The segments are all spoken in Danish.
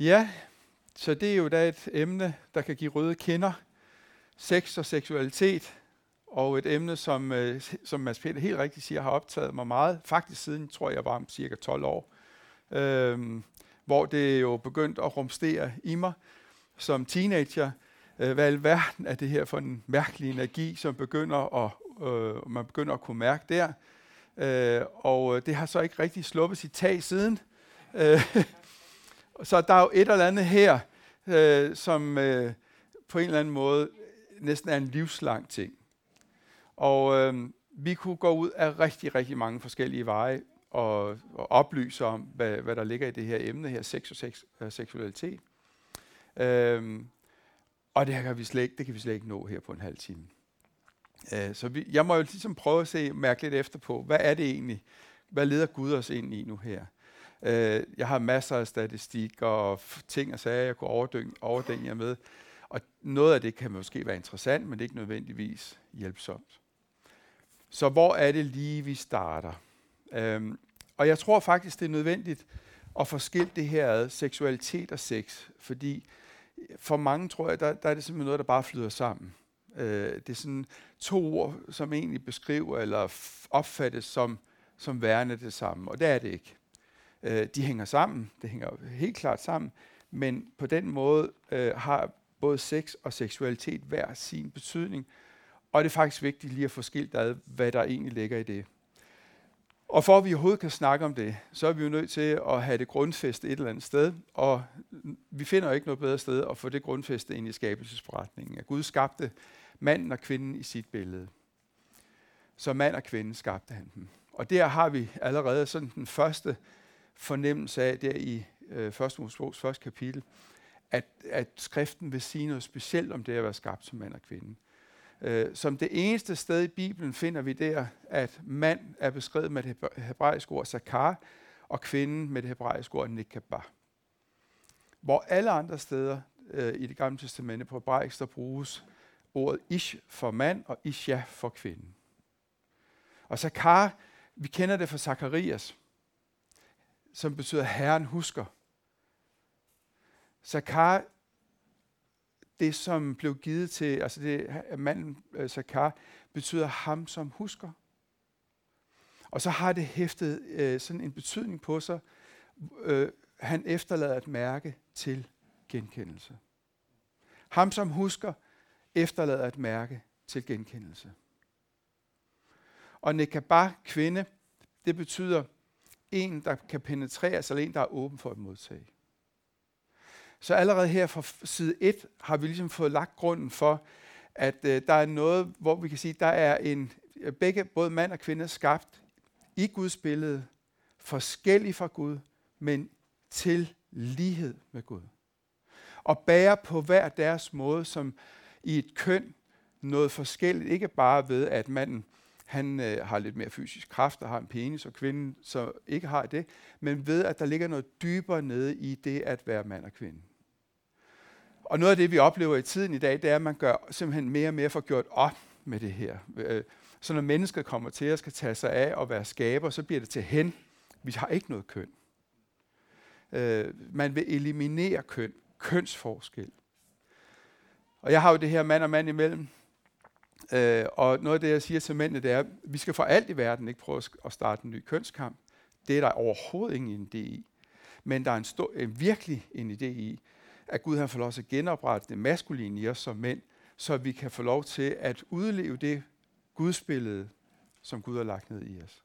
Ja, så det er jo da et emne, der kan give røde kinder. Sex og seksualitet. Og et emne, som, øh, som Mads Peter helt rigtigt siger, har optaget mig meget. Faktisk siden, tror jeg, var om cirka 12 år. Øhm, hvor det jo begyndt at rumstere i mig som teenager. Øh, hvad i alverden er det her for en mærkelig energi, som begynder at, øh, man begynder at kunne mærke der. Øh, og øh, det har så ikke rigtig sluppet sit tag siden. Øh, så der er jo et eller andet her, øh, som øh, på en eller anden måde næsten er en livslang ting. Og øh, vi kunne gå ud af rigtig, rigtig mange forskellige veje og, og oplyse om, hvad, hvad der ligger i det her emne her, sex og sex, øh, seksualitet. Øh, og det, her kan vi slet ikke, det kan vi slet ikke nå her på en halv time. Øh, så vi, jeg må jo ligesom prøve at se, mærke lidt efter på, hvad er det egentlig, hvad leder Gud os ind i nu her? Øh, jeg har masser af statistik og ting og sager, jeg kunne overdænge jer med. Og noget af det kan måske være interessant, men det er ikke nødvendigvis hjælpsomt. Så hvor er det lige, vi starter? Øhm, og jeg tror faktisk, det er nødvendigt at få skilt det her ad, seksualitet og sex, fordi for mange tror jeg, der, der er det simpelthen noget, der bare flyder sammen. Øh, det er sådan to ord, som egentlig beskriver eller opfattes som, som værende det samme, og det er det ikke. Øh, de hænger sammen, det hænger helt klart sammen, men på den måde øh, har både sex og seksualitet hver sin betydning, og det er faktisk vigtigt lige at få skilt ad, hvad der egentlig ligger i det. Og for at vi overhovedet kan snakke om det, så er vi jo nødt til at have det grundfæstet et eller andet sted, og vi finder jo ikke noget bedre sted at få det grundfæstet ind i skabelsesberetningen. At Gud skabte manden og kvinden i sit billede. Så mand og kvinde skabte han dem. Og der har vi allerede sådan den første fornemmelse af, der i øh, 1. Mosebogs første kapitel, at, at skriften vil sige noget specielt om det at være skabt som mand og kvinde. Øh, som det eneste sted i Bibelen finder vi der, at mand er beskrevet med det hebraiske ord sakar, og kvinden med det hebraiske ord nikabah. Hvor alle andre steder øh, i det gamle testamente på hebraisk, der bruges ordet ish for mand og isha for kvinde. Og sakar, vi kender det fra Zakarias, som betyder Herren husker. Zakar, det, som blev givet til, altså det, manden øh, Zakar, betyder ham, som husker. Og så har det hæftet øh, sådan en betydning på sig. Øh, han efterlader et mærke til genkendelse. Ham, som husker, efterlader et mærke til genkendelse. Og nekabah, kvinde, det betyder en, der kan penetreres, eller en, der er åben for at modtage. Så allerede her fra side 1 har vi ligesom fået lagt grunden for, at øh, der er noget, hvor vi kan sige, der er en, begge, både mand og kvinde, skabt i Guds billede, forskellig fra Gud, men til lighed med Gud. Og bærer på hver deres måde, som i et køn, noget forskelligt. Ikke bare ved, at manden han øh, har lidt mere fysisk kraft og har en penis, og kvinden så ikke har det, men ved, at der ligger noget dybere nede i det at være mand og kvinde. Og noget af det, vi oplever i tiden i dag, det er, at man gør simpelthen mere og mere for gjort op med det her. Øh, så når mennesker kommer til at skal tage sig af og være skaber, så bliver det til hen. Vi har ikke noget køn. Øh, man vil eliminere køn, kønsforskel. Og jeg har jo det her mand og mand imellem. Øh, og noget af det, jeg siger til mændene, det er, at vi skal for alt i verden ikke prøve at starte en ny kønskamp. Det er der overhovedet ingen idé i. Men der er en, stor, en virkelig en idé i, at Gud har fået lov til at genoprette det maskuline i os som mænd, så vi kan få lov til at udleve det gudsbillede, som Gud har lagt ned i os.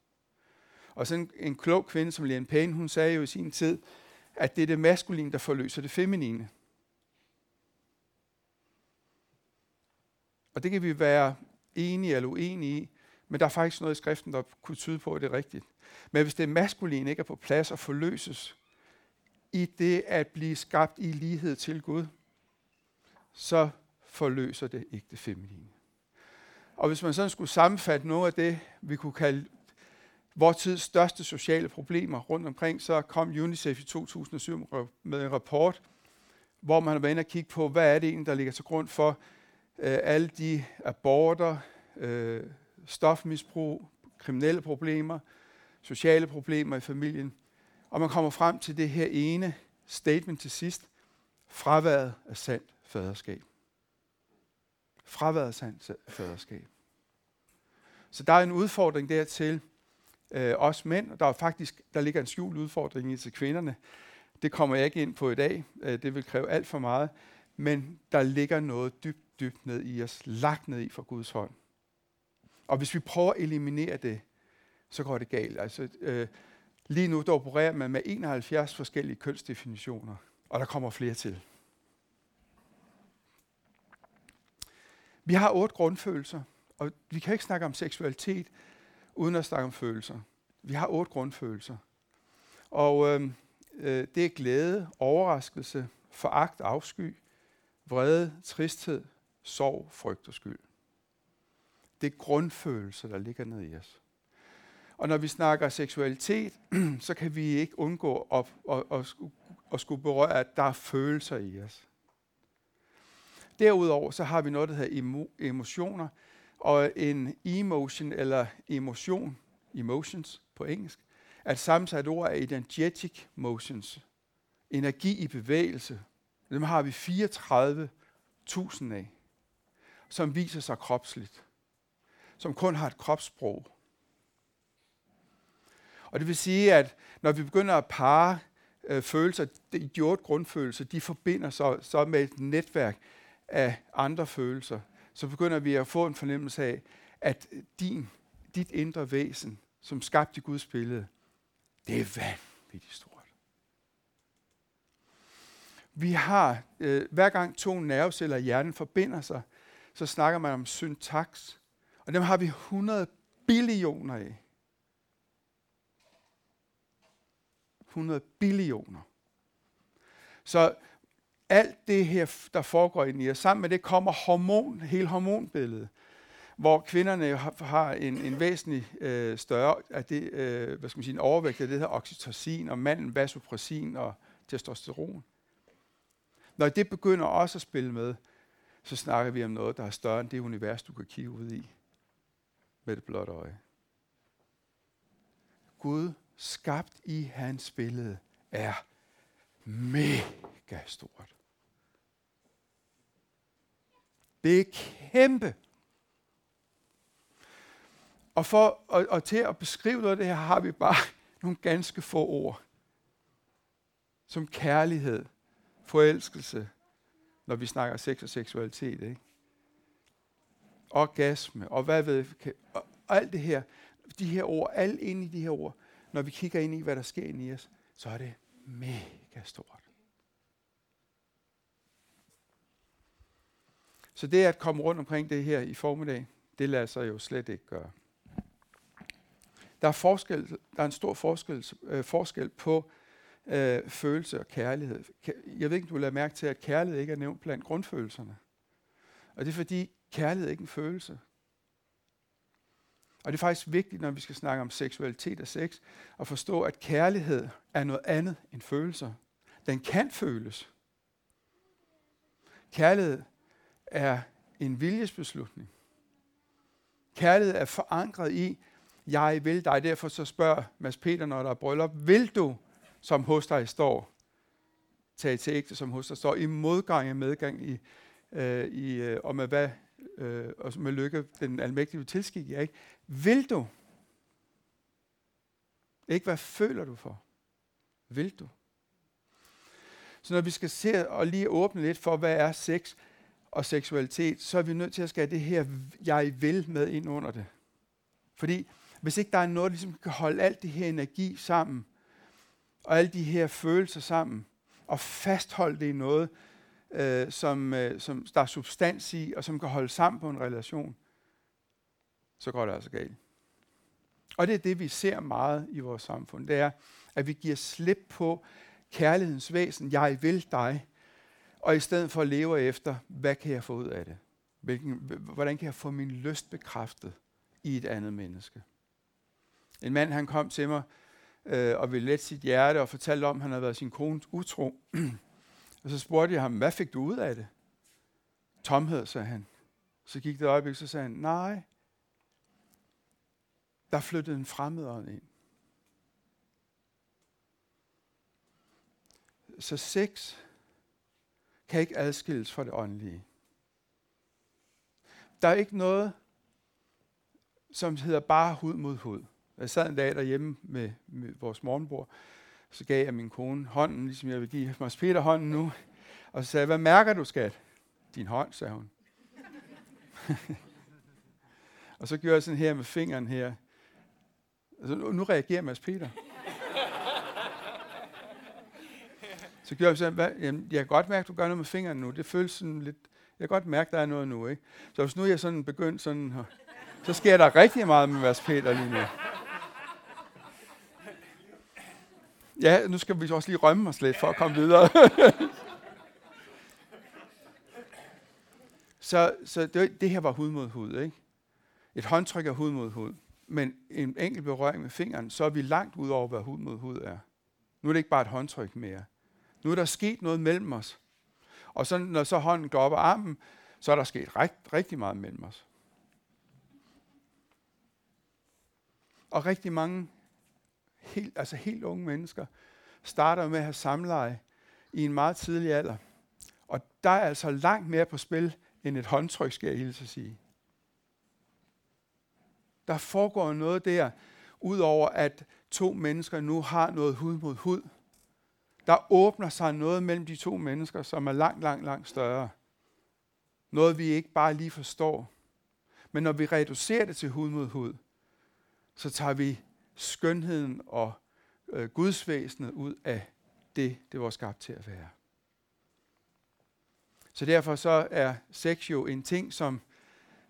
Og sådan en klog kvinde som Lian Payne, hun sagde jo i sin tid, at det er det maskuline, der forløser det feminine. Og det kan vi være enige eller uenige i, men der er faktisk noget i skriften, der kunne tyde på, at det er rigtigt. Men hvis det maskuline ikke er på plads og forløses, i det at blive skabt i lighed til Gud, så forløser det ikke det feminine. Og hvis man sådan skulle sammenfatte noget af det, vi kunne kalde vores tids største sociale problemer rundt omkring, så kom UNICEF i 2007 med en rapport, hvor man har været inde og kigge på, hvad er det egentlig, der ligger til grund for øh, alle de aborter, øh, stofmisbrug, kriminelle problemer, sociale problemer i familien, og man kommer frem til det her ene, statement til sidst. Fraværet af sandt faderskab. Fraværet af sandt faderskab. Så der er en udfordring dertil øh, os mænd, og der er faktisk der ligger en skjult udfordring i til kvinderne. Det kommer jeg ikke ind på i dag. Øh, det vil kræve alt for meget. Men der ligger noget dybt, dybt ned i os, lagt ned i fra Guds hånd. Og hvis vi prøver at eliminere det, så går det galt. Altså, øh, lige nu der opererer man med 71 forskellige kønsdefinitioner, og der kommer flere til. Vi har otte grundfølelser, og vi kan ikke snakke om seksualitet uden at snakke om følelser. Vi har otte grundfølelser. Og øh, øh, det er glæde, overraskelse, foragt, afsky, vrede, tristhed, sorg, frygt og skyld. Det er grundfølelser, der ligger ned i os. Og når vi snakker seksualitet, så kan vi ikke undgå at, at, at, at skulle berøre, at der er følelser i os. Derudover så har vi noget, der hedder emotioner, og en emotion eller emotion, emotions på engelsk, er et sammensat ord af energetic motions, energi i bevægelse. Dem har vi 34.000 af, som viser sig kropsligt, som kun har et kropssprog. Og det vil sige, at når vi begynder at pare øh, følelser, de otte grundfølelser, de forbinder sig så med et netværk af andre følelser, så begynder vi at få en fornemmelse af, at din, dit indre væsen, som skabte Guds billede, det er vanvittigt stort. Vi har, øh, hver gang to nerveceller i hjernen forbinder sig, så snakker man om syntaks. Og dem har vi 100 billioner af. 100 billioner. Så alt det her, der foregår ind i os, sammen med det kommer hormon, hele hormonbilledet, hvor kvinderne har en, en væsentlig øh, større af det, øh, hvad skal man sige, en overvægt af det her oxytocin, og manden vasopressin og testosteron. Når det begynder også at spille med, så snakker vi om noget, der er større end det univers, du kan kigge ud i med det blotte øje. Gud, skabt i hans billede, er mega stort. Det er kæmpe. Og, for, og, og til at beskrive noget af det her, har vi bare nogle ganske få ord. Som kærlighed, forelskelse, når vi snakker sex og seksualitet. Ikke? Orgasme, og hvad ved og, og alt det her, de her ord, alt inde i de her ord, når vi kigger ind i, hvad der sker inde i os, så er det mega stort. Så det at komme rundt omkring det her i formiddag, det lader sig jo slet ikke gøre. Der er, forskel, der er en stor forskel, øh, forskel på øh, følelse og kærlighed. Jeg ved ikke, du lader mærke til, at kærlighed ikke er nævnt blandt grundfølelserne. Og det er fordi, kærlighed er ikke en følelse. Og det er faktisk vigtigt, når vi skal snakke om seksualitet og sex, at forstå, at kærlighed er noget andet end følelser. Den kan føles. Kærlighed er en viljesbeslutning. Kærlighed er forankret i, jeg vil dig. Derfor så spørger Mads Peter, når der er bryllup, vil du, som hos dig står, Tag til ægte, som hos dig står, i modgang og medgang, i, øh, i, øh, og med hvad, øh, og med lykke, den almægtige tilskik jer, ikke. Vil du? Ikke hvad føler du for? Vil du? Så når vi skal se og lige åbne lidt for, hvad er sex, og seksualitet, så er vi nødt til at skære det her, jeg vil med ind under det. Fordi hvis ikke der er noget, der ligesom kan holde alt det her energi sammen, og alle de her følelser sammen, og fastholde det i noget, øh, som, øh, som der er substans i, og som kan holde sammen på en relation, så går det altså galt. Og det er det, vi ser meget i vores samfund. Det er, at vi giver slip på kærlighedens væsen. Jeg vil dig og i stedet for at leve efter, hvad kan jeg få ud af det? Hvilken, hvordan kan jeg få min lyst bekræftet i et andet menneske? En mand, han kom til mig øh, og ville lette sit hjerte og fortalte om, at han havde været sin kones utro. og så spurgte jeg ham, hvad fik du ud af det? Tomhed, sagde han. Så gik det et øjeblik, så sagde han, nej, der flyttede en fremmed ind. så sex kan ikke adskilles fra det åndelige. Der er ikke noget, som hedder bare hud mod hud. Jeg sad en dag derhjemme med, med vores morgenbord, så gav jeg min kone hånden, ligesom jeg vil give Mads Peter hånden nu. Og så sagde jeg, hvad mærker du, skat? Din hånd, sagde hun. og så gjorde jeg sådan her med fingeren her. Altså, nu, nu reagerer Mads Peter. så gjorde jeg sådan, hvad, jamen, jeg kan godt mærke, at du gør noget med fingeren nu. Det føles sådan lidt, jeg kan godt mærke, der er noget nu. Ikke? Så hvis nu jeg sådan begyndt sådan, så sker der rigtig meget med Mads Peter lige nu. Ja, nu skal vi også lige rømme os lidt for at komme videre. så så det, det her var hud mod hud, ikke? Et håndtryk er hud mod hud. Men en enkelt berøring med fingeren, så er vi langt ud over, hvad hud mod hud er. Nu er det ikke bare et håndtryk mere. Nu er der sket noget mellem os. Og så, når så hånden går op ad armen, så er der sket rigt, rigtig meget mellem os. Og rigtig mange helt, altså helt unge mennesker starter med at have samleje i en meget tidlig alder. Og der er altså langt mere på spil end et håndtryk, skal jeg hilse at sige. Der foregår noget der, udover at to mennesker nu har noget hud mod hud. Der åbner sig noget mellem de to mennesker, som er langt, langt, langt større. Noget vi ikke bare lige forstår. Men når vi reducerer det til hud mod hud, så tager vi skønheden og øh, gudsvæsenet ud af det, det var skabt til at være. Så derfor så er sex jo en ting, som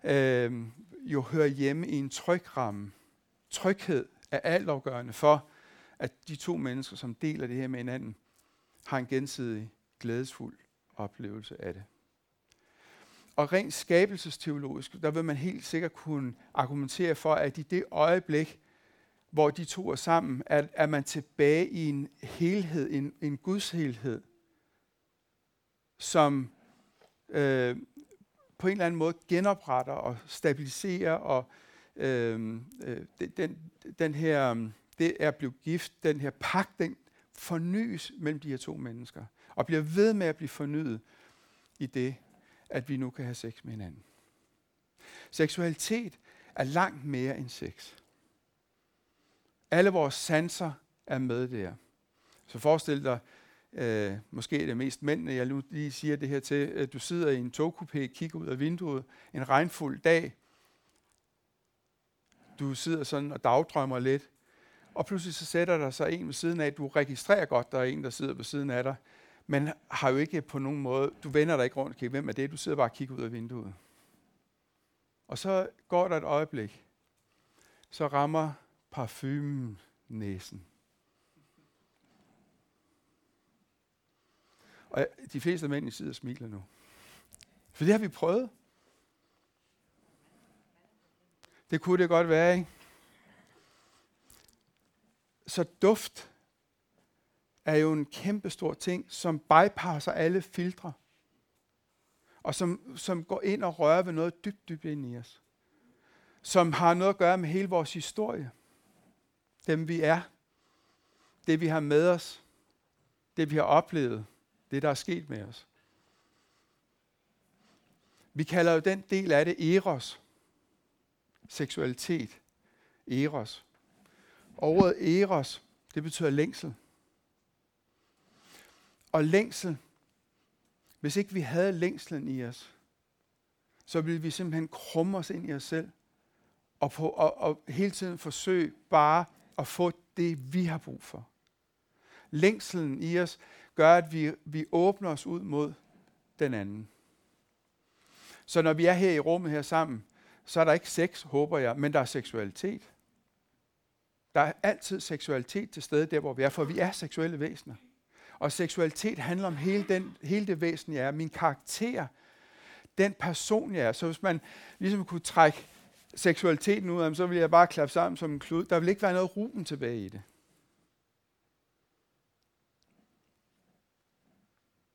øh, jo hører hjemme i en tryg ramme. Tryghed er altafgørende for, at de to mennesker, som deler det her med hinanden, har en gensidig glædesfuld oplevelse af det. Og rent skabelsesteologisk, der vil man helt sikkert kunne argumentere for, at i det øjeblik, hvor de to er sammen, er, er man tilbage i en helhed, en, en gudshelhed, som øh, på en eller anden måde genopretter og stabiliserer, og øh, øh, den, den her, det er blevet gift, den her pagt, den fornyes mellem de her to mennesker, og bliver ved med at blive fornyet i det, at vi nu kan have sex med hinanden. Seksualitet er langt mere end sex. Alle vores sanser er med der. Så forestil dig, øh, måske det mest mændene, jeg nu lige siger det her til, at du sidder i en togkupé, kigger ud af vinduet, en regnfuld dag, du sidder sådan og dagdrømmer lidt, og pludselig så sætter der sig en ved siden af, du registrerer godt, der er en, der sidder ved siden af dig, men har jo ikke på nogen måde, du vender dig ikke rundt, okay, hvem er det? Du sidder bare og kigger ud af vinduet. Og så går der et øjeblik, så rammer parfumen næsen. Og de fleste mænd i sidder og smiler nu. For det har vi prøvet. Det kunne det godt være, ikke? Så duft er jo en kæmpe stor ting, som bypasser alle filtre. Og som, som går ind og rører ved noget dybt, dybt ind i os. Som har noget at gøre med hele vores historie dem vi er, det vi har med os, det vi har oplevet, det der er sket med os. Vi kalder jo den del af det eros. Seksualitet. Eros. Og ordet eros, det betyder længsel. Og længsel, hvis ikke vi havde længslen i os, så ville vi simpelthen krumme os ind i os selv, og, på, og, og hele tiden forsøge bare at få det, vi har brug for. Længselen i os gør, at vi, vi åbner os ud mod den anden. Så når vi er her i rummet her sammen, så er der ikke sex, håber jeg, men der er seksualitet. Der er altid seksualitet til stede der, hvor vi er, for vi er seksuelle væsener. Og seksualitet handler om hele, den, hele det væsen, jeg er. Min karakter, den person, jeg er. Så hvis man ligesom kunne trække seksualiteten ud af så vil jeg bare klappe sammen som en klud. Der vil ikke være noget ruben tilbage i det.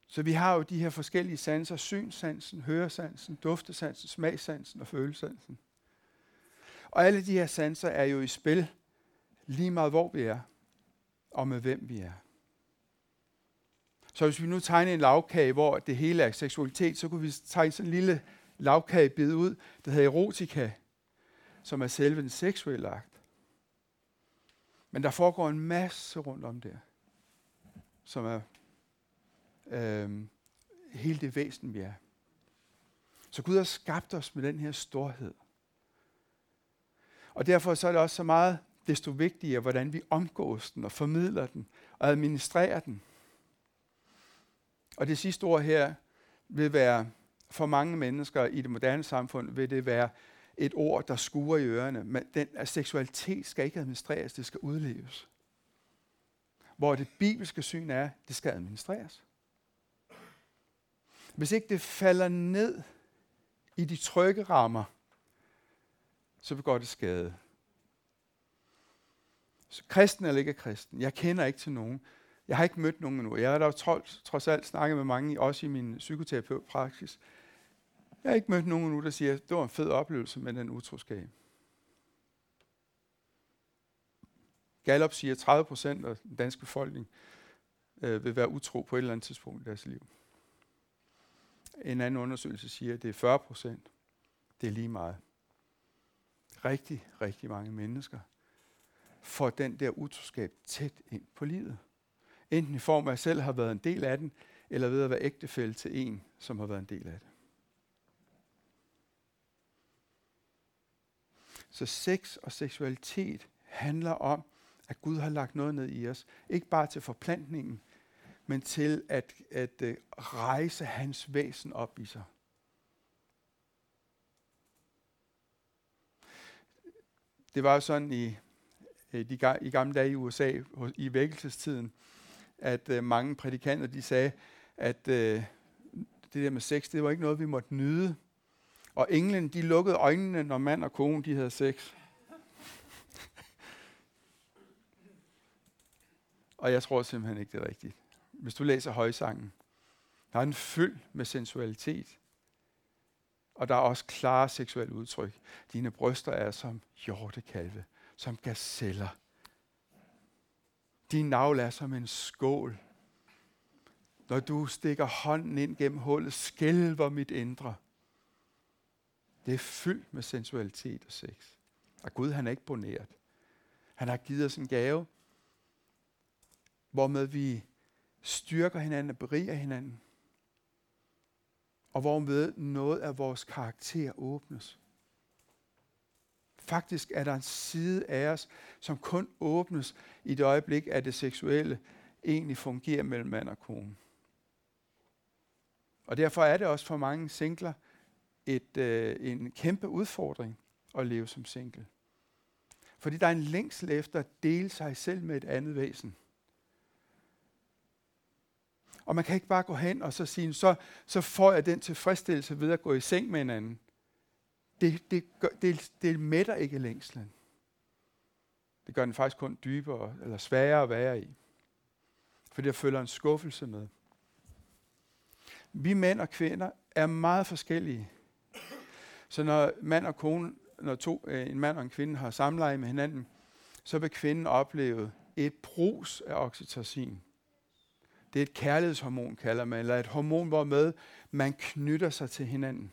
Så vi har jo de her forskellige sanser, synsansen, høresansen, duftesansen, smagsansen og følesansen. Og alle de her sanser er jo i spil lige meget hvor vi er, og med hvem vi er. Så hvis vi nu tegner en lavkage, hvor det hele er seksualitet, så kunne vi tegne sådan en lille lavkagebid ud, der hedder erotika, som er selve den seksuelle akt. Men der foregår en masse rundt om der, som er øh, hele det væsen, vi er. Så Gud har skabt os med den her storhed. Og derfor så er det også så meget desto vigtigere, hvordan vi omgås den og formidler den og administrerer den. Og det sidste ord her vil være, for mange mennesker i det moderne samfund, vil det være et ord, der skuer i ørerne. Men den, at seksualitet skal ikke administreres, det skal udleves. Hvor det bibelske syn er, det skal administreres. Hvis ikke det falder ned i de trygge rammer, så begår det skade. Så kristen eller ikke kristen, jeg kender ikke til nogen. Jeg har ikke mødt nogen endnu. Jeg har da trods, trods alt snakket med mange, også i min psykoterapeutpraksis. Jeg har ikke mødt nogen nu, der siger, at det var en fed oplevelse med den utroskab. Gallup siger, at 30 procent af den danske befolkning øh, vil være utro på et eller andet tidspunkt i deres liv. En anden undersøgelse siger, at det er 40 procent. Det er lige meget. Rigtig, rigtig mange mennesker får den der utroskab tæt ind på livet. Enten i form af, at jeg selv har været en del af den, eller ved at være ægtefælde til en, som har været en del af det. Så sex og seksualitet handler om, at Gud har lagt noget ned i os. Ikke bare til forplantningen, men til at, at øh, rejse hans væsen op i sig. Det var jo sådan i, øh, de, i gamle dage i USA, i vækkelsestiden, at øh, mange prædikanter de sagde, at det der med sex, det var ikke noget, vi måtte nyde. Og englen, de lukkede øjnene, når mand og kone de havde sex. og jeg tror simpelthen ikke, det er rigtigt hvis du læser højsangen, der er en fyld med sensualitet. Og der er også klare seksuelle udtryk. Dine bryster er som hjortekalve, som gazeller. Din navl er som en skål. Når du stikker hånden ind gennem hullet, skælver mit indre. Det er fyldt med sensualitet og sex. Og Gud, han er ikke boneret. Han har givet os en gave, hvormed vi styrker hinanden og beriger hinanden. Og hvormed noget af vores karakter åbnes. Faktisk er der en side af os, som kun åbnes i det øjeblik, at det seksuelle egentlig fungerer mellem mand og kone. Og derfor er det også for mange singler et, øh, en kæmpe udfordring at leve som single. Fordi der er en længsel efter at dele sig selv med et andet væsen. Og man kan ikke bare gå hen og så sige, så, så får jeg den tilfredsstillelse ved at gå i seng med en anden. Det, det, gør, det, det mætter ikke længslen. Det gør den faktisk kun dybere eller sværere at være i. Fordi der følger en skuffelse med. Vi mænd og kvinder er meget forskellige. Så når mand og kone, når to, øh, en mand og en kvinde har samleje med hinanden, så vil kvinden opleve et brus af oxytocin. Det er et kærlighedshormon, kalder man, eller et hormon, hvormed man knytter sig til hinanden.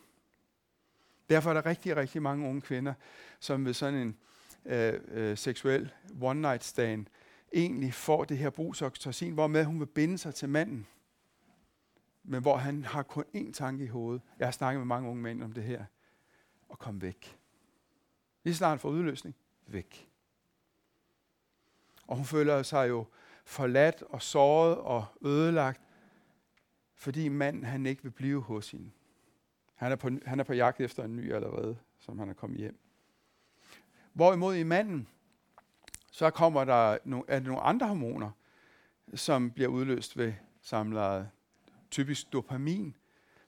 Derfor er der rigtig, rigtig mange unge kvinder, som ved sådan en øh, øh, seksuel one-night stand egentlig får det her brugsoxytocin, hvormed hun vil binde sig til manden. Men hvor han har kun én tanke i hovedet. Jeg har snakket med mange unge mænd om det her. Og kom væk. Lige snart for udløsning, væk. Og hun føler sig jo forladt og såret og ødelagt, fordi manden han ikke vil blive hos hende. Han er, på, han er på jagt efter en ny allerede, som han er kommet hjem. Hvorimod i manden, så kommer der no, er nogle andre hormoner, som bliver udløst ved samlejet. Typisk dopamin,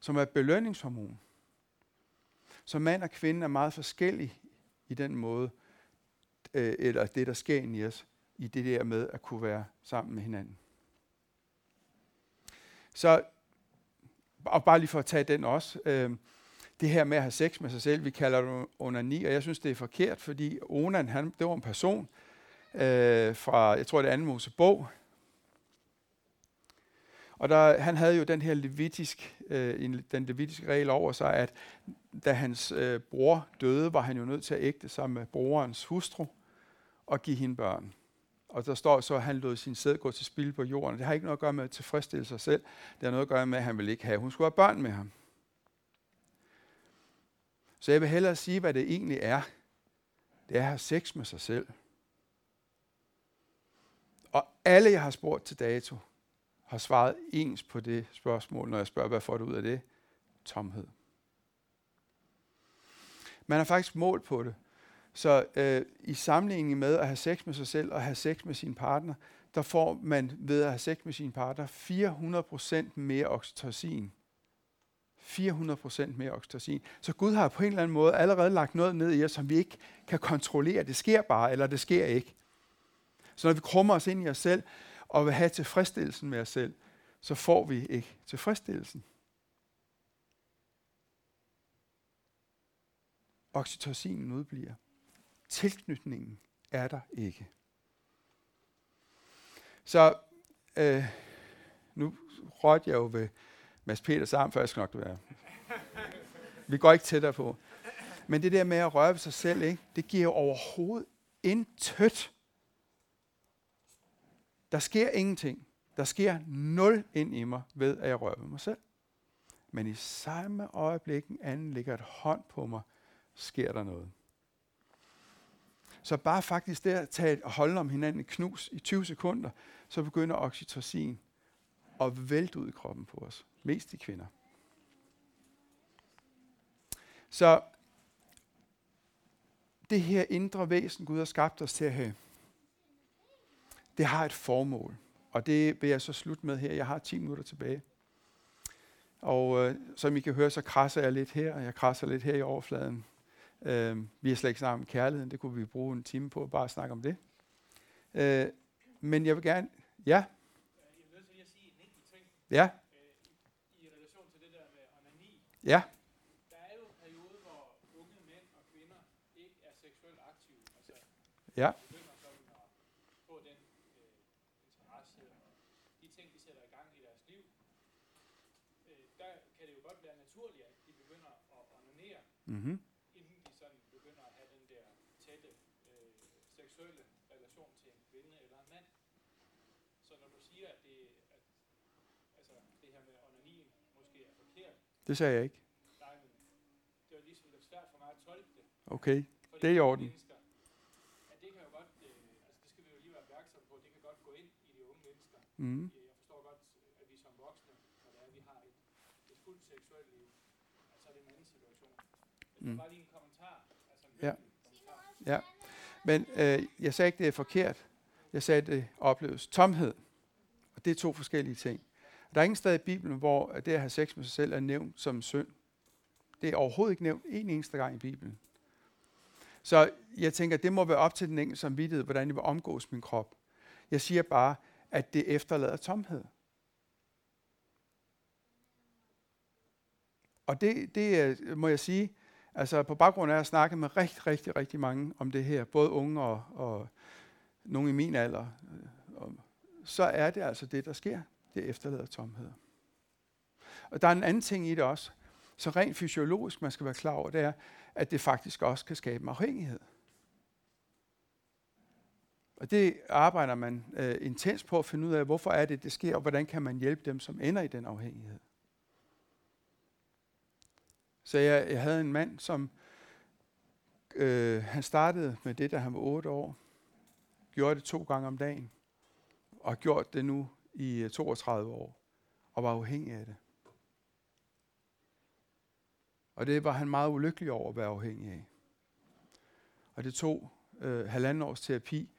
som er et belønningshormon. Så mand og kvinde er meget forskellige i den måde, øh, eller det, der sker i os i det der med at kunne være sammen med hinanden. Så, og bare lige for at tage den også, øh, det her med at have sex med sig selv, vi kalder det onani, og jeg synes, det er forkert, fordi Onan, han, det var en person øh, fra, jeg tror det er anden Mosebog, og der, han havde jo den her levitisk, øh, den levitiske regel over sig, at da hans øh, bror døde, var han jo nødt til at ægte sig med brorens hustru og give hende børn. Og der står så, at han lod sin sæd gå til spil på jorden. Det har ikke noget at gøre med at tilfredsstille sig selv. Det har noget at gøre med, at han vil ikke have, hun skulle have børn med ham. Så jeg vil hellere sige, hvad det egentlig er. Det er at have sex med sig selv. Og alle, jeg har spurgt til dato, har svaret ens på det spørgsmål, når jeg spørger, hvad får du ud af det? Tomhed. Man har faktisk målt på det. Så øh, i sammenligning med at have sex med sig selv og have sex med sin partner, der får man ved at have sex med sin partner 400% mere oxytocin. 400% mere oxytocin. Så Gud har på en eller anden måde allerede lagt noget ned i os, som vi ikke kan kontrollere. Det sker bare, eller det sker ikke. Så når vi krummer os ind i os selv, og vil have tilfredsstillelsen med os selv, så får vi ikke tilfredsstillelsen. Oxytocinen udbliver. Tilknytningen er der ikke. Så øh, nu rørte jeg jo ved Mads Peters arm, før jeg skal nok være. Vi går ikke tættere på. Men det der med at røre ved sig selv, ikke, det giver jo overhovedet intet. Der sker ingenting. Der sker nul ind i mig ved, at jeg rører ved mig selv. Men i samme øjeblik, en anden lægger et hånd på mig, sker der noget. Så bare faktisk der at tage og holde om hinanden i knus i 20 sekunder, så begynder oxytocin at vælte ud i kroppen på os. Mest i kvinder. Så det her indre væsen, Gud har skabt os til at have, det har et formål. Og det vil jeg så slutte med her. Jeg har 10 minutter tilbage. Og øh, som I kan høre, så krasser jeg lidt her, og jeg krasser lidt her i overfladen. Øh, vi har slet ikke snakket om kærligheden. Det kunne vi bruge en time på, bare at snakke om det. Øh, men jeg vil gerne... Ja? Jeg er nødt til at sige en enkelt ting. Ja? I relation til det der med onani. Ja? Der er jo en periode, hvor unge mænd og kvinder ikke er seksuelt aktive. Altså, ja. Mm-hmm. Inden de sådan begynder at have den der tætte øh, seksuelle relation til en kvinde eller en mand. Så når du siger, at det, at, altså, det her med onanien måske er forkert. Det sagde jeg ikke. Nej, men det var ligesom lidt svært for mig at tolke det. Okay, det er i orden. At det kan jo godt, øh, altså det skal vi jo lige være opmærksom på, det kan godt gå ind i de unge mennesker. Mm. Jeg forstår godt, at vi som voksne, når det er, at vi har et, et fuldt seksuelt liv, så er det en anden situation. Mm. Bare lige en kommentar. Altså ja. Ja. Men øh, jeg sagde ikke, det er forkert. Jeg sagde, det opleves tomhed. Og det er to forskellige ting. Der er ingen sted i Bibelen, hvor det at have sex med sig selv er nævnt som synd. Det er overhovedet ikke nævnt en eneste gang i Bibelen. Så jeg tænker, det må være op til den enkelte samvittighed, hvordan jeg vil omgås min krop. Jeg siger bare, at det efterlader tomhed. Og det, det må jeg sige, Altså på baggrund af at snakke med rigtig, rigtig, rigtig mange om det her, både unge og, og nogle i min alder, øh, og, så er det altså det, der sker. Det efterlader tomhed. Og der er en anden ting i det også, så rent fysiologisk, man skal være klar over, det er, at det faktisk også kan skabe afhængighed. Og det arbejder man øh, intens på at finde ud af, hvorfor er det, det sker, og hvordan kan man hjælpe dem, som ender i den afhængighed. Så jeg, jeg havde en mand, som øh, han startede med det, da han var 8 år. Gjorde det to gange om dagen. Og har gjort det nu i øh, 32 år. Og var afhængig af det. Og det var han meget ulykkelig over at være afhængig af. Og det tog øh, halvanden års terapi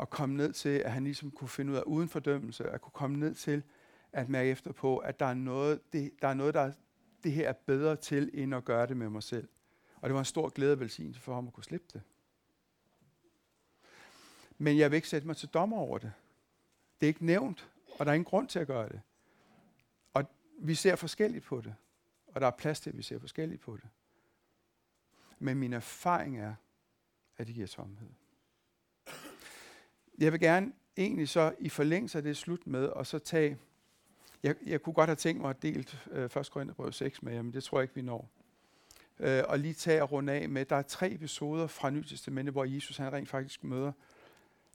at komme ned til, at han ligesom kunne finde ud af uden fordømmelse, at kunne komme ned til at mærke efter på, at der er noget, det, der, er noget der, det her er bedre til, end at gøre det med mig selv. Og det var en stor glæde og velsignelse for ham at kunne slippe det. Men jeg vil ikke sætte mig til dommer over det. Det er ikke nævnt, og der er ingen grund til at gøre det. Og vi ser forskelligt på det. Og der er plads til, at vi ser forskelligt på det. Men min erfaring er, at det giver tomhed. Jeg vil gerne egentlig så i forlængelse af det slut med, og så tage jeg, jeg kunne godt have tænkt mig at dele øh, 1. Korintherbrev 6 med jer, men det tror jeg ikke, vi når. Øh, og lige tage og runde af med, der er tre episoder fra Nytestamentet, hvor Jesus han rent faktisk møder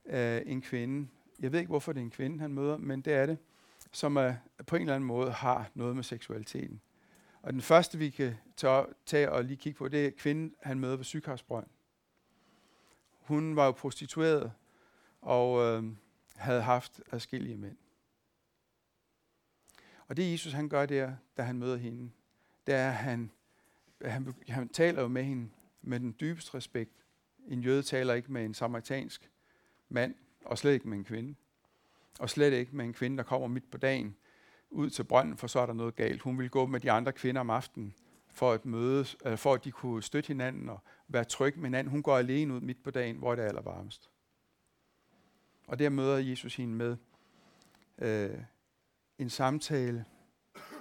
øh, en kvinde. Jeg ved ikke, hvorfor det er en kvinde, han møder, men det er det, som øh, på en eller anden måde har noget med seksualiteten. Og den første, vi kan tage og lige kigge på, det er kvinden, han møder ved Syghavsbrønd. Hun var jo prostitueret og øh, havde haft adskillige mænd. Og det Jesus han gør der, da han møder hende, det er, at han, han, han taler jo med hende med den dybeste respekt. En jøde taler ikke med en samaritansk mand, og slet ikke med en kvinde. Og slet ikke med en kvinde, der kommer midt på dagen ud til brønden, for så er der noget galt. Hun ville gå med de andre kvinder om aftenen, for at mødes, eller for at de kunne støtte hinanden og være trygge med hinanden. Hun går alene ud midt på dagen, hvor det er allervarmest. Og der møder Jesus hende med øh, en samtale,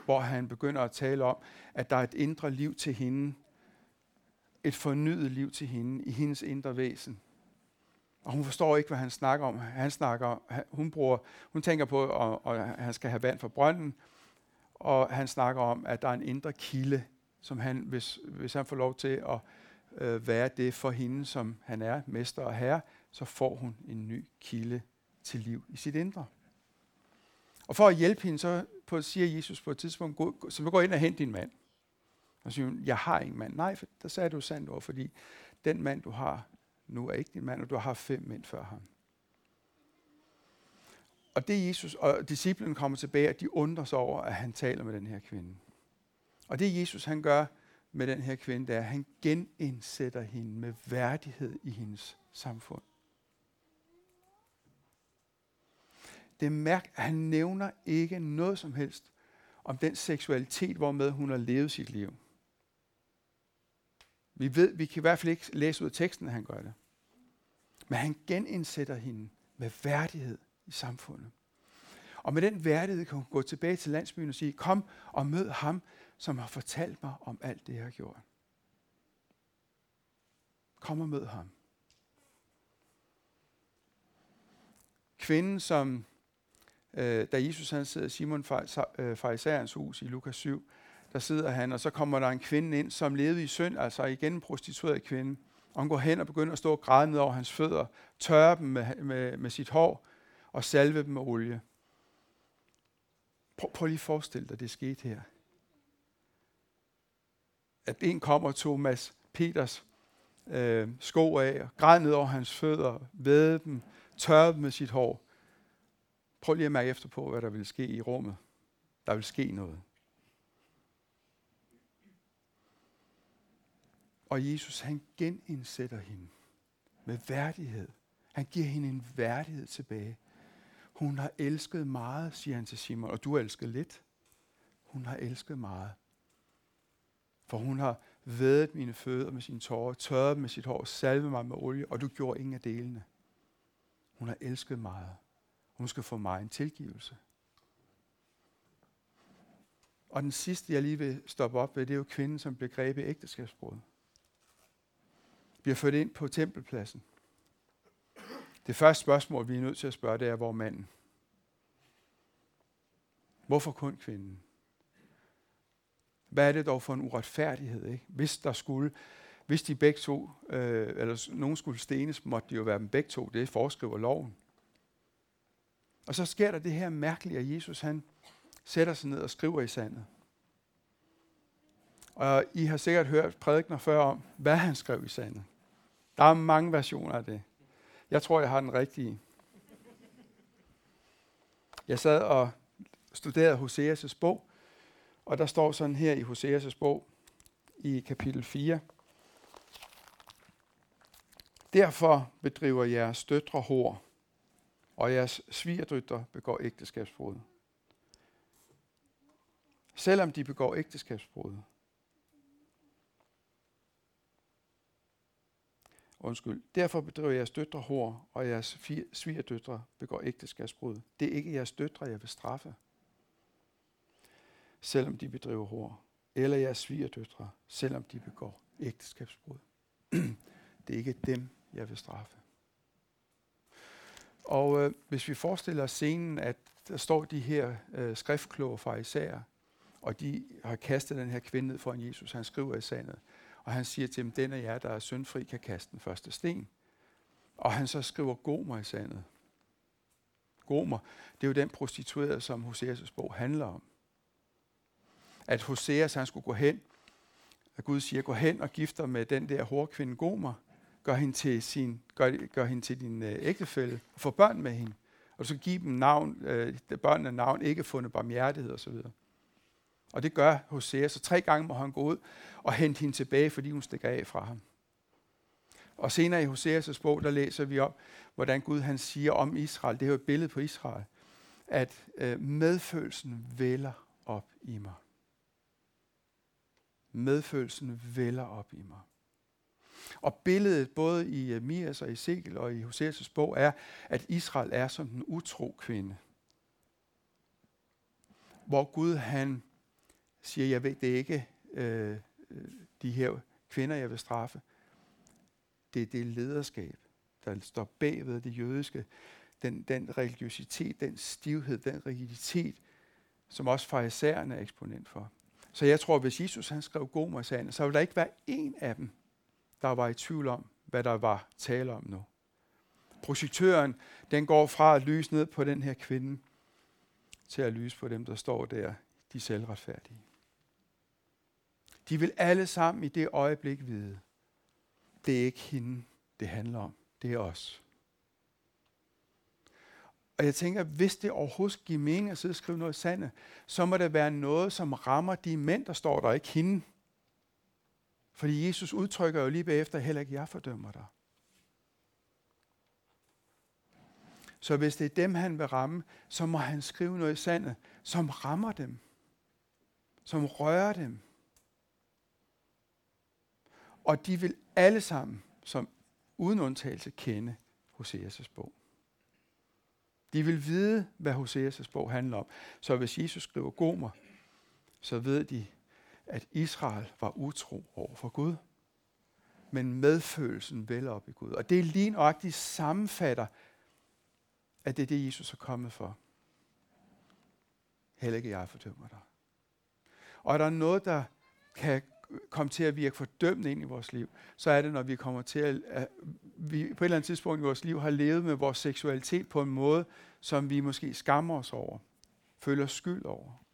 hvor han begynder at tale om, at der er et indre liv til hende, et fornyet liv til hende i hendes indre væsen. Og hun forstår ikke, hvad han snakker om. Han snakker, hun, bruger, hun tænker på, at, han skal have vand fra brønden, og han snakker om, at der er en indre kilde, som han, hvis, hvis han får lov til at øh, være det for hende, som han er, mester og herre, så får hun en ny kilde til liv i sit indre. Og for at hjælpe hende, så på, siger Jesus på et tidspunkt, gå, så gå ind og hent din mand. Og så siger hun, jeg har ingen mand. Nej, for der sagde du sandt over, fordi den mand, du har nu, er ikke din mand, og du har haft fem mænd før ham. Og det Jesus og disciplen kommer tilbage, og de undrer sig over, at han taler med den her kvinde. Og det Jesus han gør med den her kvinde, det er, at han genindsætter hende med værdighed i hendes samfund. Det mærk, at han nævner ikke noget som helst om den seksualitet, hvormed hun har levet sit liv. Vi ved, vi kan i hvert fald ikke læse ud af teksten, at han gør det. Men han genindsætter hende med værdighed i samfundet. Og med den værdighed kan hun gå tilbage til landsbyen og sige, kom og mød ham, som har fortalt mig om alt det, jeg har gjort. Kom og mød ham. Kvinden, som øh, da Jesus han sidder i Simon øh, Farisæerens hus i Lukas 7, der sidder han, og så kommer der en kvinde ind, som levede i synd, altså igen en prostitueret kvinde. Og hun går hen og begynder at stå og græde ned over hans fødder, tørre dem med, med, med sit hår og salve dem med olie. Prøv, prøv lige at forestille dig, det skete her. At en kommer og tog Mads Peters øh, sko af, og græd ned over hans fødder, vædede dem, tørre dem med sit hår. Prøv lige at mærke efter på, hvad der vil ske i rummet. Der vil ske noget. Og Jesus, han genindsætter hende med værdighed. Han giver hende en værdighed tilbage. Hun har elsket meget, siger han til Simon, og du har elsket lidt. Hun har elsket meget. For hun har vædet mine fødder med sine tårer, tørret med sit hår, salvet mig med olie, og du gjorde ingen af delene. Hun har elsket meget. Hun skal få mig en tilgivelse. Og den sidste, jeg lige vil stoppe op ved, det er jo kvinden, som blev grebet i ægteskabsbrud. Bliver ført ind på tempelpladsen. Det første spørgsmål, vi er nødt til at spørge, det er, hvor manden? Hvorfor kun kvinden? Hvad er det dog for en uretfærdighed? Ikke? Hvis der skulle, hvis de begge to, øh, eller nogen skulle stenes, måtte de jo være dem begge to. Det foreskriver loven. Og så sker der det her mærkelige, at Jesus han sætter sig ned og skriver i sandet. Og I har sikkert hørt prædikner før om, hvad han skrev i sandet. Der er mange versioner af det. Jeg tror, jeg har den rigtige. Jeg sad og studerede Hoseas' bog, og der står sådan her i Hoseas' bog, i kapitel 4. Derfor bedriver jeres døtre hår, og jeres svigerdøtter begår ægteskabsbrud. Selvom de begår ægteskabsbrud. Undskyld. Derfor bedriver jeres døtre hår, og jeres svigerdøtre begår ægteskabsbrud. Det er ikke jeres døtre, jeg vil straffe. Selvom de bedriver hår. Eller jeres svigerdøtre, selvom de begår ægteskabsbrud. det er ikke dem, jeg vil straffe. Og øh, hvis vi forestiller os scenen, at der står de her øh, skriftkloge fra Isaiah, og de har kastet den her kvinde ned foran Jesus. Han skriver i sandet, og han siger til dem, den af jer, der er syndfri, kan kaste den første sten. Og han så skriver Gomer i sandet. Gomer, det er jo den prostituerede, som Hoseas' bog handler om. At Hoseas, han skulle gå hen, at Gud siger, gå hen og gifter med den der hårdkvinde Gomer, gør hende til, sin, gør, gør hende til din øh, ægtefælle, og får børn med hende. Og du skal give dem navn, øh, børnene navn, ikke fundet barmhjertighed osv. Og det gør Hosea, så tre gange må han gå ud og hente hende tilbage, fordi hun stikker af fra ham. Og senere i Hoseas' bog, der læser vi om, hvordan Gud han siger om Israel, det er jo et billede på Israel, at øh, medfølelsen vælger op i mig. Medfølelsen vælger op i mig. Og billedet både i øh, Mias og Sekel og i Hoseas' bog er, at Israel er som den utro kvinde. Hvor Gud han siger, jeg ved, det er ikke øh, øh, de her kvinder, jeg vil straffe. Det er det lederskab, der står bagved det jødiske. Den, den religiøsitet, den stivhed, den rigiditet, som også farisæerne er eksponent for. Så jeg tror, hvis Jesus han skrev Gomer så ville der ikke være en af dem, der var i tvivl om, hvad der var tale om nu. Projektøren, den går fra at lyse ned på den her kvinde, til at lyse på dem, der står der, de selvretfærdige. De vil alle sammen i det øjeblik vide, det er ikke hende, det handler om. Det er os. Og jeg tænker, hvis det overhovedet giver mening at sidde og skrive noget sande, så må det være noget, som rammer de mænd, der står der, ikke hende. Fordi Jesus udtrykker jo lige bagefter, heller ikke jeg fordømmer dig. Så hvis det er dem, han vil ramme, så må han skrive noget i sandet, som rammer dem. Som rører dem. Og de vil alle sammen, som uden undtagelse, kende Hoseas' bog. De vil vide, hvad Hoseas' bog handler om. Så hvis Jesus skriver Gomer, så ved de, at Israel var utro over for Gud. Men medfølelsen vel op i Gud. Og det er lige nøjagtigt sammenfatter, at det er det, Jesus er kommet for. Heller ikke jeg fordømmer dig. Og er der noget, der kan komme til at virke fordømmende ind i vores liv, så er det, når vi kommer til at, at vi på et eller andet tidspunkt i vores liv har levet med vores seksualitet på en måde, som vi måske skammer os over, føler skyld over.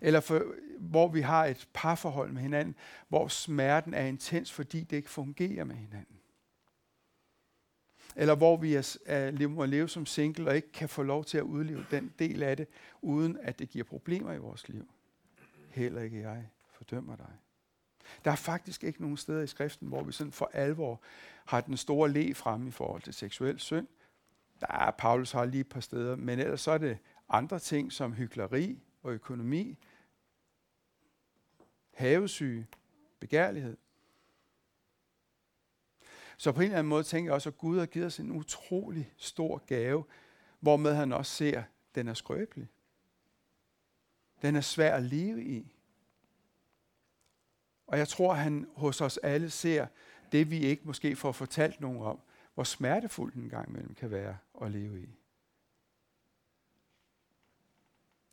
Eller for, hvor vi har et parforhold med hinanden, hvor smerten er intens, fordi det ikke fungerer med hinanden. Eller hvor vi er, er, må leve som single og ikke kan få lov til at udleve den del af det, uden at det giver problemer i vores liv. Heller ikke jeg fordømmer dig. Der er faktisk ikke nogen steder i skriften, hvor vi sådan for alvor har den store le frem i forhold til seksuel synd. Der er, Paulus har lige et par steder, men ellers så er det andre ting som hykleri og økonomi, havesyge, begærlighed. Så på en eller anden måde tænker jeg også, at Gud har givet os en utrolig stor gave, hvormed han også ser, at den er skrøbelig. Den er svær at leve i. Og jeg tror, han hos os alle ser det, vi ikke måske får fortalt nogen om, hvor smertefuld den gang imellem kan være at leve i.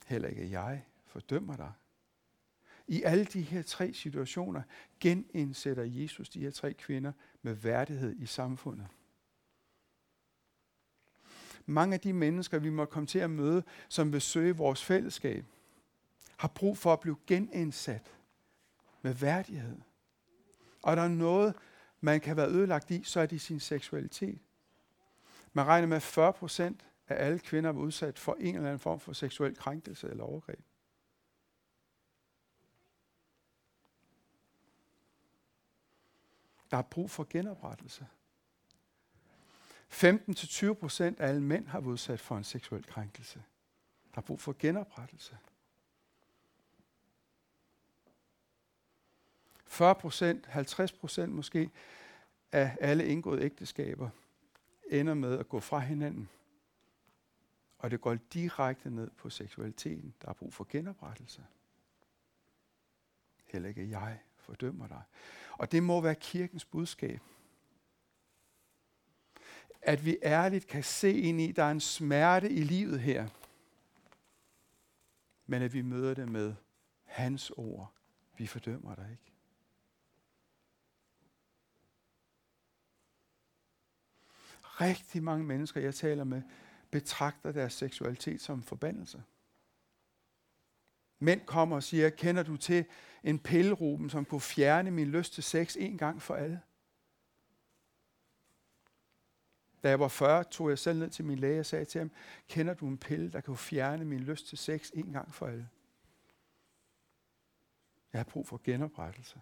Heller ikke jeg fordømmer dig. I alle de her tre situationer genindsætter Jesus de her tre kvinder med værdighed i samfundet. Mange af de mennesker, vi må komme til at møde, som vil søge vores fællesskab, har brug for at blive genindsat med værdighed. Og der er noget, man kan være ødelagt i, så er det sin seksualitet. Man regner med, at 40 procent af alle kvinder er udsat for en eller anden form for seksuel krænkelse eller overgreb. Der er brug for genoprettelse. 15-20 procent af alle mænd har været udsat for en seksuel krænkelse. Der er brug for genoprettelse. 40 procent, 50 procent måske af alle indgåede ægteskaber ender med at gå fra hinanden. Og det går direkte ned på seksualiteten. Der er brug for genoprettelse. Heller ikke jeg fordømmer dig. Og det må være kirkens budskab. At vi ærligt kan se ind i, at der er en smerte i livet her. men at vi møder det med hans ord. Vi fordømmer dig ikke. Rigtig mange mennesker, jeg taler med, betragter deres seksualitet som forbandelse. Mænd kommer og siger, kender du til en pilleruben, som kunne fjerne min lyst til sex en gang for alle? Da jeg var 40, tog jeg selv ned til min læge og sagde til ham, kender du en pille, der kan fjerne min lyst til sex en gang for alle? Jeg har brug for genoprettelse.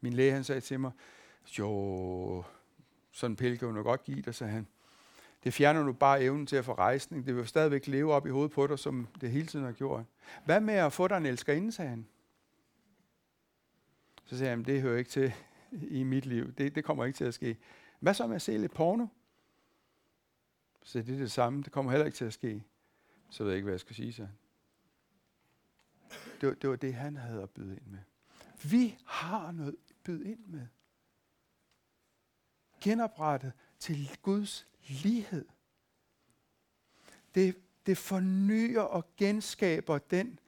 Min læge han sagde til mig, jo, sådan en pille kan du nok godt give dig, sagde han. Det fjerner nu bare evnen til at få rejsning. Det vil stadigvæk leve op i hovedet på dig, som det hele tiden har gjort. Hvad med at få dig en elskerinde, sagde han. Så sagde jeg, det hører ikke til i mit liv. Det, det kommer ikke til at ske. Hvad så med at se lidt porno? Så det er det samme. Det kommer heller ikke til at ske. Så ved jeg ikke, hvad jeg skal sige, så. Det var, det var det, han havde at byde ind med. Vi har noget at byde ind med. Genoprettet til Guds lighed. Det, det fornyer og genskaber den,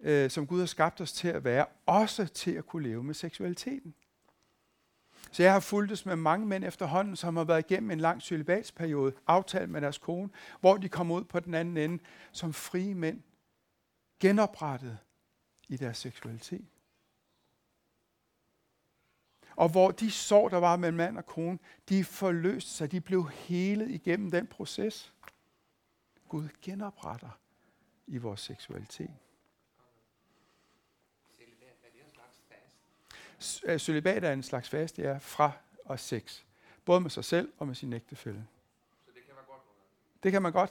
øh, som Gud har skabt os til at være, også til at kunne leve med seksualiteten. Så jeg har fulgtes med mange mænd efterhånden, som har været igennem en lang celibatsperiode, aftalt med deres kone, hvor de kom ud på den anden ende som frie mænd, genoprettet i deres seksualitet. Og hvor de sår, der var mellem mand og kone, de forløste sig, de blev helet igennem den proces. Gud genopretter i vores seksualitet. Øh, celibat er en slags fast, det er fra og sex. Både med sig selv og med sin ægtefælle. Så det kan man godt? Det kan man godt.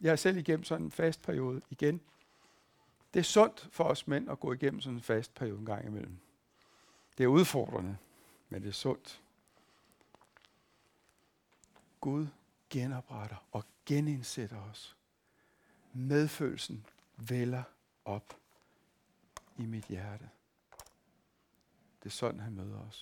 Jeg er selv igennem sådan en fast periode igen. Det er sundt for os mænd at gå igennem sådan en fast periode en gang imellem. Det er udfordrende, men det er sundt. Gud genopretter og genindsætter os. Medfølelsen vælger op i mit hjerte. Det er sådan, han møder os.